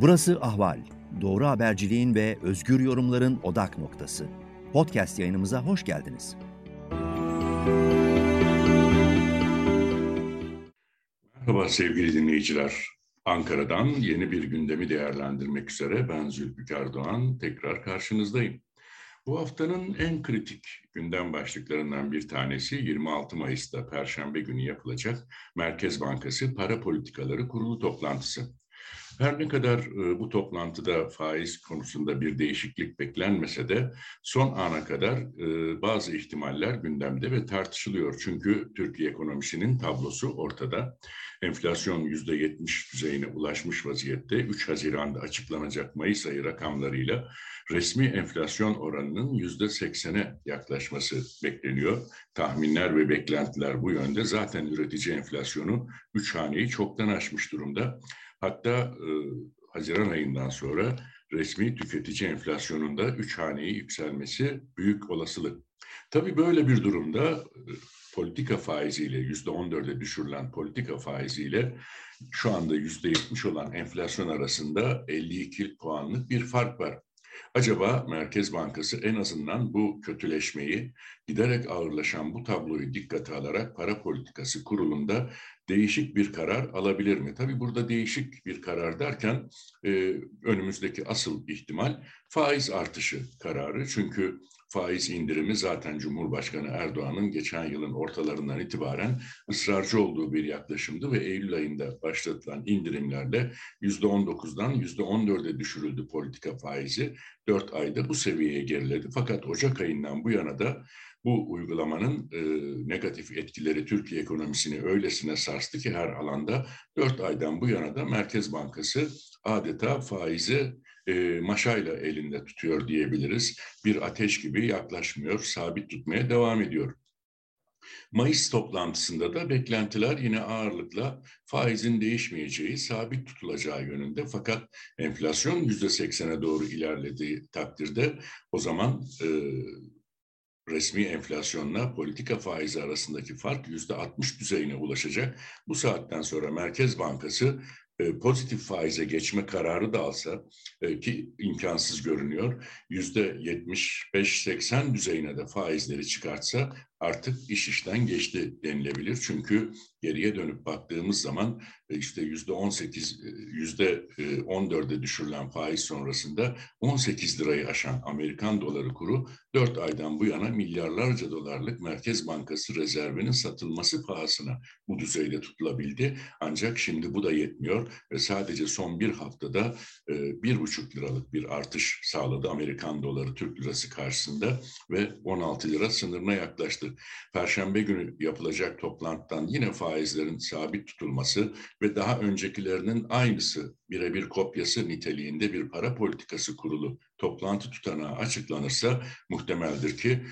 Burası Ahval. Doğru haberciliğin ve özgür yorumların odak noktası. Podcast yayınımıza hoş geldiniz. Merhaba sevgili dinleyiciler. Ankara'dan yeni bir gündemi değerlendirmek üzere ben Zülfikar Doğan tekrar karşınızdayım. Bu haftanın en kritik gündem başlıklarından bir tanesi 26 Mayıs'ta Perşembe günü yapılacak Merkez Bankası Para Politikaları Kurulu toplantısı. Her ne kadar e, bu toplantıda faiz konusunda bir değişiklik beklenmese de son ana kadar e, bazı ihtimaller gündemde ve tartışılıyor. Çünkü Türkiye ekonomisinin tablosu ortada. Enflasyon yüzde 70 düzeyine ulaşmış vaziyette. 3 Haziran'da açıklanacak Mayıs ayı rakamlarıyla resmi enflasyon oranının yüzde 80'e yaklaşması bekleniyor. Tahminler ve beklentiler bu yönde. Zaten üretici enflasyonu 3 haneyi çoktan aşmış durumda. Hatta e, Haziran ayından sonra resmi tüketici enflasyonunda üç haneyi yükselmesi büyük olasılık. Tabii böyle bir durumda e, politika faiziyle yüzde on dörde düşürülen politika faiziyle şu anda yüzde yetmiş olan enflasyon arasında 52 puanlık bir fark var. Acaba Merkez Bankası en azından bu kötüleşmeyi, giderek ağırlaşan bu tabloyu dikkate alarak para politikası kurulunda değişik bir karar alabilir mi? Tabii burada değişik bir karar derken e, önümüzdeki asıl ihtimal faiz artışı kararı. Çünkü faiz indirimi zaten Cumhurbaşkanı Erdoğan'ın geçen yılın ortalarından itibaren ısrarcı olduğu bir yaklaşımdı ve Eylül ayında başlatılan indirimlerle yüzde 19'dan yüzde 14'e düşürüldü politika faizi. Dört ayda bu seviyeye geriledi. Fakat Ocak ayından bu yana da bu uygulamanın e, negatif etkileri Türkiye ekonomisini öylesine sarstı ki her alanda dört aydan bu yana da Merkez Bankası adeta faizi e, maşayla elinde tutuyor diyebiliriz. Bir ateş gibi yaklaşmıyor, sabit tutmaya devam ediyor. Mayıs toplantısında da beklentiler yine ağırlıkla faizin değişmeyeceği, sabit tutulacağı yönünde. Fakat enflasyon yüzde seksene doğru ilerlediği takdirde o zaman e, resmi enflasyonla politika faizi arasındaki fark yüzde 60 düzeyine ulaşacak. Bu saatten sonra Merkez Bankası e, pozitif faize geçme kararı da alsa e, ki imkansız görünüyor yüzde 75-80 düzeyine de faizleri çıkartsa artık iş işten geçti denilebilir. Çünkü geriye dönüp baktığımız zaman e, işte yüzde 18, e, yüzde 14'e e, düşürülen faiz sonrasında 18 lirayı aşan Amerikan doları kuru 4 aydan bu yana milyarlarca dolarlık Merkez Bankası rezervinin satılması pahasına bu düzeyde tutulabildi. Ancak şimdi bu da yetmiyor ve sadece son bir haftada bir buçuk liralık bir artış sağladı Amerikan doları Türk lirası karşısında ve 16 lira sınırına yaklaştı yaptı. Perşembe günü yapılacak toplantıdan yine faizlerin sabit tutulması ve daha öncekilerinin aynısı birebir kopyası niteliğinde bir para politikası kurulu toplantı tutanağı açıklanırsa muhtemeldir ki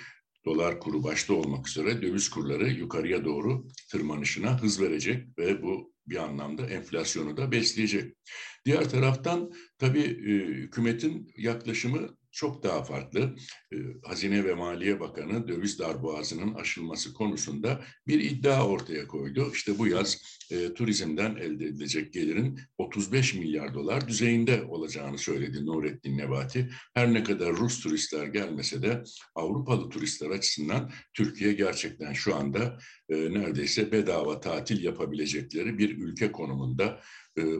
dolar kuru başta olmak üzere döviz kurları yukarıya doğru tırmanışına hız verecek ve bu bir anlamda enflasyonu da besleyecek. Diğer taraftan tabii e, hükümetin yaklaşımı çok daha farklı. Ee, Hazine ve Maliye Bakanı döviz darboğazının aşılması konusunda bir iddia ortaya koydu. İşte bu yaz e, turizmden elde edilecek gelirin 35 milyar dolar düzeyinde olacağını söyledi Nurettin Nebati. Her ne kadar Rus turistler gelmese de Avrupalı turistler açısından Türkiye gerçekten şu anda e, neredeyse bedava tatil yapabilecekleri bir ülke konumunda.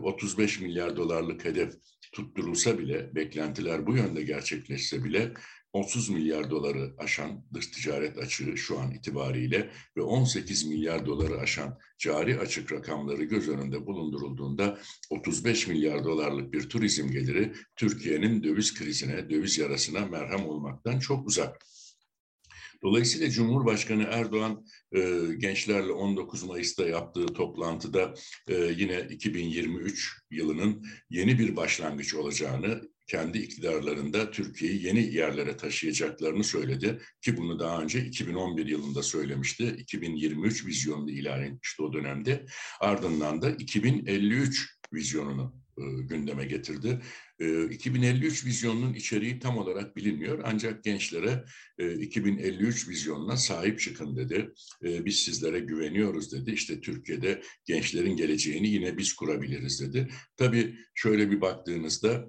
35 e, milyar dolarlık hedef tutturulsa bile, beklentiler bu yönde gerçekleşse bile 30 milyar doları aşan dış ticaret açığı şu an itibariyle ve 18 milyar doları aşan cari açık rakamları göz önünde bulundurulduğunda 35 milyar dolarlık bir turizm geliri Türkiye'nin döviz krizine, döviz yarasına merhem olmaktan çok uzak. Dolayısıyla Cumhurbaşkanı Erdoğan e, gençlerle 19 Mayıs'ta yaptığı toplantıda e, yine 2023 yılının yeni bir başlangıç olacağını, kendi iktidarlarında Türkiye'yi yeni yerlere taşıyacaklarını söyledi ki bunu daha önce 2011 yılında söylemişti. 2023 vizyonunu ilan etmişti o dönemde. Ardından da 2053 vizyonunu gündeme getirdi. 2053 vizyonunun içeriği tam olarak bilinmiyor ancak gençlere 2053 vizyonuna sahip çıkın dedi. Biz sizlere güveniyoruz dedi. İşte Türkiye'de gençlerin geleceğini yine biz kurabiliriz dedi. Tabii şöyle bir baktığınızda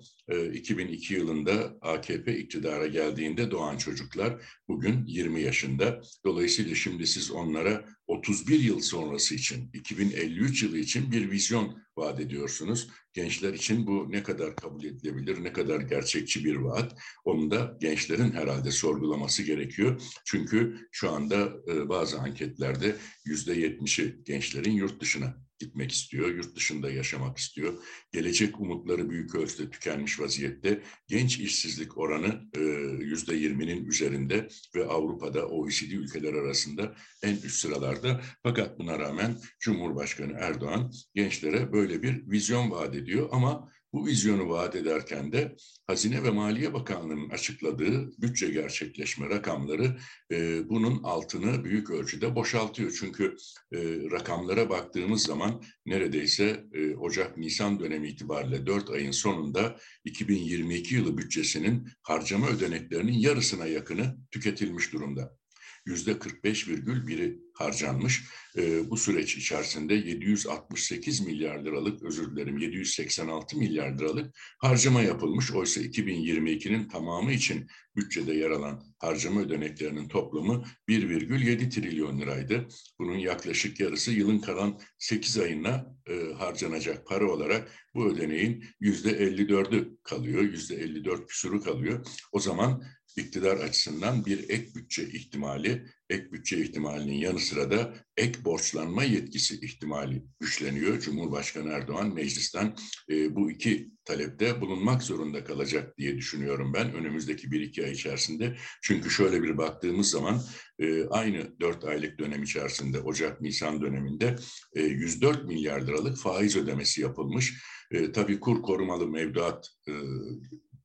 2002 yılında AKP iktidara geldiğinde doğan çocuklar bugün 20 yaşında. Dolayısıyla şimdi siz onlara 31 yıl sonrası için, 2053 yılı için bir vizyon vaat ediyorsunuz. Gençler için bu ne kadar kabul edilebilir, ne kadar gerçekçi bir vaat. Onu da gençlerin herhalde sorgulaması gerekiyor. Çünkü şu anda e, bazı anketlerde yüzde yetmişi gençlerin yurt dışına gitmek istiyor, yurt dışında yaşamak istiyor. Gelecek umutları büyük ölçüde tükenmiş vaziyette. Genç işsizlik oranı e, yüzde yirminin üzerinde ve Avrupa'da OECD ülkeler arasında en üst sıralarda. Fakat buna rağmen Cumhurbaşkanı Erdoğan gençlere böyle bir vizyon vaat ediyor ama bu vizyonu vaat ederken de Hazine ve Maliye Bakanlığı'nın açıkladığı bütçe gerçekleşme rakamları e, bunun altını büyük ölçüde boşaltıyor. Çünkü e, rakamlara baktığımız zaman neredeyse e, Ocak-Nisan dönemi itibariyle 4 ayın sonunda 2022 yılı bütçesinin harcama ödeneklerinin yarısına yakını tüketilmiş durumda yüzde 45,1'i harcanmış. E, bu süreç içerisinde 768 milyar liralık, özür dilerim 786 milyar liralık harcama yapılmış. Oysa 2022'nin tamamı için bütçede yer alan harcama ödeneklerinin toplamı 1,7 trilyon liraydı. Bunun yaklaşık yarısı yılın kalan 8 ayına e, harcanacak para olarak bu ödeneğin %54'ü kalıyor, %54 küsuru kalıyor. O zaman iktidar açısından bir ek bütçe ihtimali, ek bütçe ihtimalinin yanı sıra da ek borçlanma yetkisi ihtimali güçleniyor. Cumhurbaşkanı Erdoğan meclisten e, bu iki talepte bulunmak zorunda kalacak diye düşünüyorum ben önümüzdeki bir iki ay içerisinde. Çünkü şöyle bir baktığımız zaman e, aynı dört aylık dönem içerisinde Ocak-Nisan döneminde e, 104 milyar liralık faiz ödemesi yapılmış. E, tabii kur korumalı mevduat e,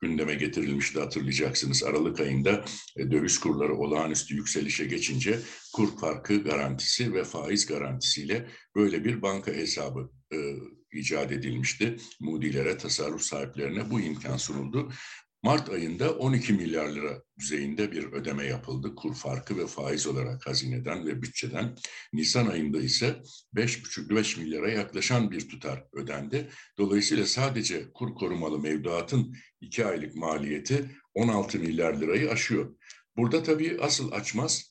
gündeme getirilmişti hatırlayacaksınız. Aralık ayında e, döviz kurları olağanüstü yükselişe geçince kur farkı garantisi ve faiz garantisiyle böyle bir banka hesabı e, icat edilmişti. Moody'lere, tasarruf sahiplerine bu imkan sunuldu. Mart ayında 12 milyar lira düzeyinde bir ödeme yapıldı. Kur farkı ve faiz olarak hazineden ve bütçeden. Nisan ayında ise 5,5-5 milyara yaklaşan bir tutar ödendi. Dolayısıyla sadece kur korumalı mevduatın 2 aylık maliyeti 16 milyar lirayı aşıyor. Burada tabii asıl açmaz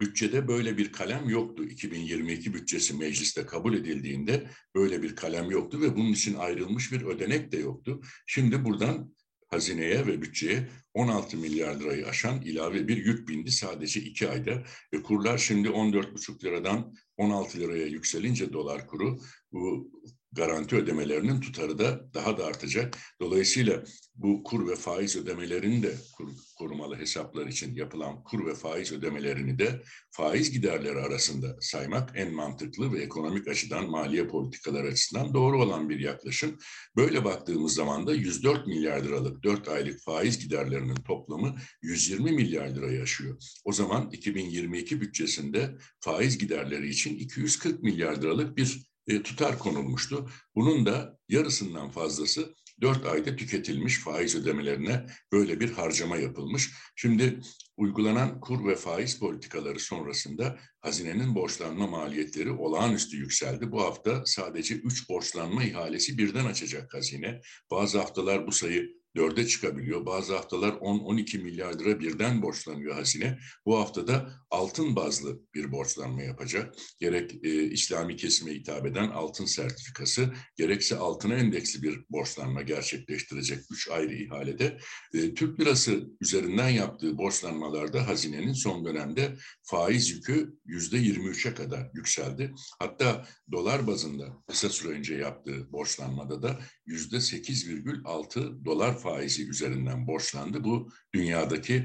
Bütçede böyle bir kalem yoktu. 2022 bütçesi mecliste kabul edildiğinde böyle bir kalem yoktu ve bunun için ayrılmış bir ödenek de yoktu. Şimdi buradan hazineye ve bütçeye 16 milyar lirayı aşan ilave bir yük bindi sadece iki ayda. E, kurlar şimdi 14,5 liradan 16 liraya yükselince dolar kuru bu garanti ödemelerinin tutarı da daha da artacak. Dolayısıyla bu kur ve faiz ödemelerini de kur, korumalı hesaplar için yapılan kur ve faiz ödemelerini de faiz giderleri arasında saymak en mantıklı ve ekonomik açıdan maliye politikalar açısından doğru olan bir yaklaşım. Böyle baktığımız zaman da 104 milyar liralık 4 aylık faiz giderlerinin toplamı 120 milyar lirayı aşıyor. O zaman 2022 bütçesinde faiz giderleri için 240 milyar liralık bir e, tutar konulmuştu. Bunun da yarısından fazlası dört ayda tüketilmiş faiz ödemelerine böyle bir harcama yapılmış. Şimdi uygulanan kur ve faiz politikaları sonrasında hazinenin borçlanma maliyetleri olağanüstü yükseldi. Bu hafta sadece üç borçlanma ihalesi birden açacak hazine. Bazı haftalar bu sayı dörde çıkabiliyor. Bazı haftalar 10-12 milyar lira birden borçlanıyor hazine. Bu haftada altın bazlı bir borçlanma yapacak. Gerek e, İslami kesime hitap eden altın sertifikası, gerekse altına endeksli bir borçlanma gerçekleştirecek üç ayrı ihalede. E, Türk lirası üzerinden yaptığı borçlanmalarda hazinenin son dönemde faiz yükü yüzde 23'e kadar yükseldi. Hatta dolar bazında kısa süre önce yaptığı borçlanmada da yüzde 8,6 dolar faizi üzerinden borçlandı. Bu dünyadaki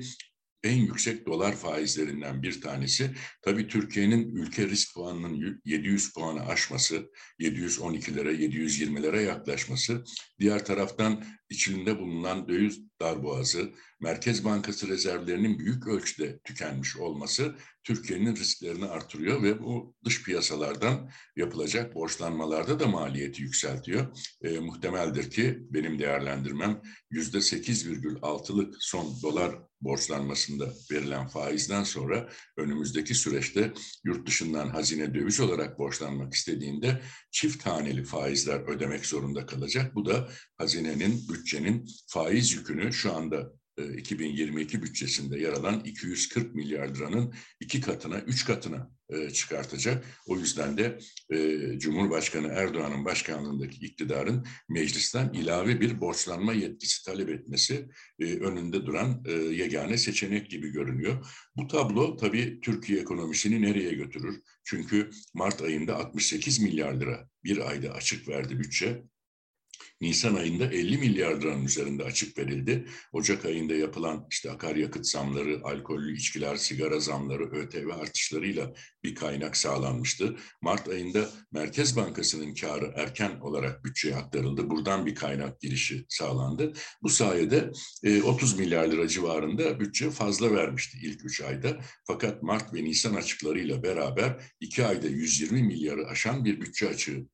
en yüksek dolar faizlerinden bir tanesi. Tabii Türkiye'nin ülke risk puanının 700 puanı aşması, 712'lere, 720'lere yaklaşması. Diğer taraftan içinde bulunan döviz darboğazı, Merkez Bankası rezervlerinin büyük ölçüde tükenmiş olması Türkiye'nin risklerini artırıyor ve bu dış piyasalardan yapılacak borçlanmalarda da maliyeti yükseltiyor. E, muhtemeldir ki benim değerlendirmem yüzde 8,6'lık son dolar borçlanmasında verilen faizden sonra önümüzdeki süreçte yurt dışından hazine döviz olarak borçlanmak istediğinde çift haneli faizler ödemek zorunda kalacak. Bu da hazinenin, bütçenin faiz yükünü şu anda 2022 e, bütçesinde yer alan 240 milyar liranın iki katına, üç katına e, çıkartacak. O yüzden de e, Cumhurbaşkanı Erdoğan'ın başkanlığındaki iktidarın meclisten ilave bir borçlanma yetkisi talep etmesi önünde duran yegane seçenek gibi görünüyor. Bu tablo tabii Türkiye ekonomisini nereye götürür? Çünkü Mart ayında 68 milyar lira bir ayda açık verdi bütçe. Nisan ayında 50 milyar liranın üzerinde açık verildi. Ocak ayında yapılan işte akaryakıt zamları, alkollü içkiler, sigara zamları, ÖTV artışlarıyla bir kaynak sağlanmıştı. Mart ayında Merkez Bankası'nın karı erken olarak bütçeye aktarıldı. Buradan bir kaynak girişi sağlandı. Bu sayede 30 e, milyar lira civarında bütçe fazla vermişti ilk 3 ayda. Fakat Mart ve Nisan açıklarıyla beraber 2 ayda 120 milyarı aşan bir bütçe açığı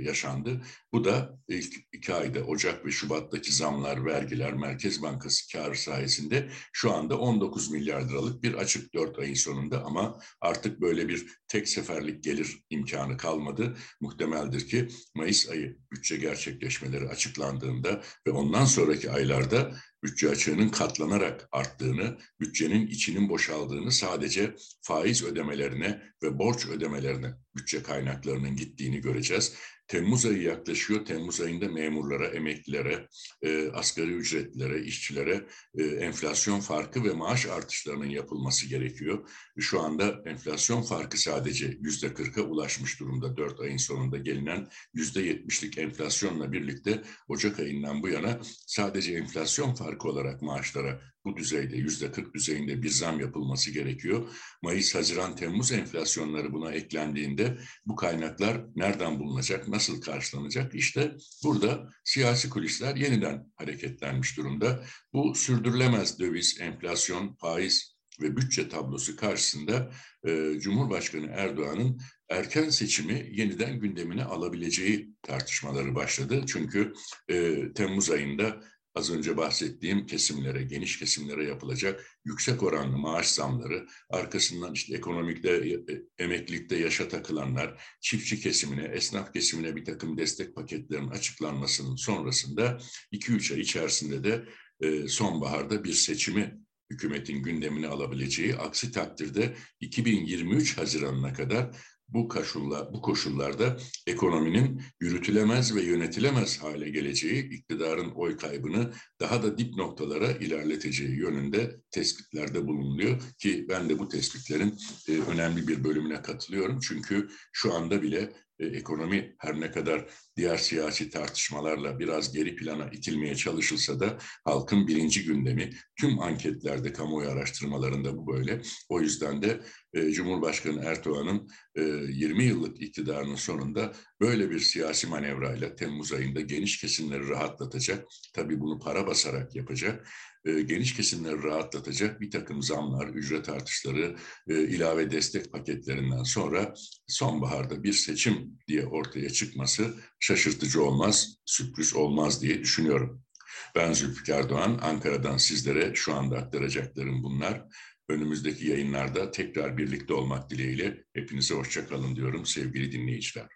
yaşandı. Bu da ilk iki ayda Ocak ve Şubat'taki zamlar, vergiler, Merkez Bankası karı sayesinde şu anda 19 milyar liralık bir açık 4 ayın sonunda ama artık böyle bir tek seferlik gelir imkanı kalmadı. Muhtemeldir ki Mayıs ayı bütçe gerçekleşmeleri açıklandığında ve ondan sonraki aylarda bütçe açığının katlanarak arttığını, bütçenin içinin boşaldığını sadece faiz ödemelerine ve borç ödemelerine bütçe kaynaklarının gittiğini göreceğiz. Temmuz ayı yaklaşıyor. Temmuz ayında memurlara, emeklilere, e, asgari ücretlilere, işçilere e, enflasyon farkı ve maaş artışlarının yapılması gerekiyor. Şu anda enflasyon farkı sadece yüzde kırka ulaşmış durumda. Dört ayın sonunda gelinen yüzde yetmişlik enflasyonla birlikte Ocak ayından bu yana sadece enflasyon farkı olarak maaşlara bu düzeyde yüzde 40 düzeyinde bir zam yapılması gerekiyor. Mayıs, Haziran, Temmuz enflasyonları buna eklendiğinde bu kaynaklar nereden bulunacak, nasıl karşılanacak? İşte burada siyasi kulisler yeniden hareketlenmiş durumda. Bu sürdürülemez döviz, enflasyon, faiz ve bütçe tablosu karşısında e, Cumhurbaşkanı Erdoğan'ın erken seçimi yeniden gündemine alabileceği tartışmaları başladı. Çünkü e, Temmuz ayında az önce bahsettiğim kesimlere, geniş kesimlere yapılacak yüksek oranlı maaş zamları, arkasından işte ekonomikte, e, e, emeklilikte yaşa takılanlar, çiftçi kesimine, esnaf kesimine bir takım destek paketlerinin açıklanmasının sonrasında 2-3 ay içerisinde de e, sonbaharda bir seçimi hükümetin gündemine alabileceği, aksi takdirde 2023 Haziran'ına kadar bu koşullar, bu koşullarda ekonominin yürütülemez ve yönetilemez hale geleceği, iktidarın oy kaybını daha da dip noktalara ilerleteceği yönünde tespitlerde bulunuyor ki ben de bu tespitlerin e, önemli bir bölümüne katılıyorum. Çünkü şu anda bile e, ekonomi her ne kadar diğer siyasi tartışmalarla biraz geri plana itilmeye çalışılsa da halkın birinci gündemi tüm anketlerde, kamuoyu araştırmalarında bu böyle. O yüzden de e, Cumhurbaşkanı Erdoğan'ın e, 20 yıllık iktidarının sonunda böyle bir siyasi manevrayla Temmuz ayında geniş kesimleri rahatlatacak, tabii bunu para basarak yapacak geniş kesimleri rahatlatacak bir takım zamlar, ücret artışları, e, ilave destek paketlerinden sonra sonbaharda bir seçim diye ortaya çıkması şaşırtıcı olmaz, sürpriz olmaz diye düşünüyorum. Ben Zülfikar Doğan, Ankara'dan sizlere şu anda aktaracaklarım bunlar. Önümüzdeki yayınlarda tekrar birlikte olmak dileğiyle hepinize hoşçakalın diyorum sevgili dinleyiciler.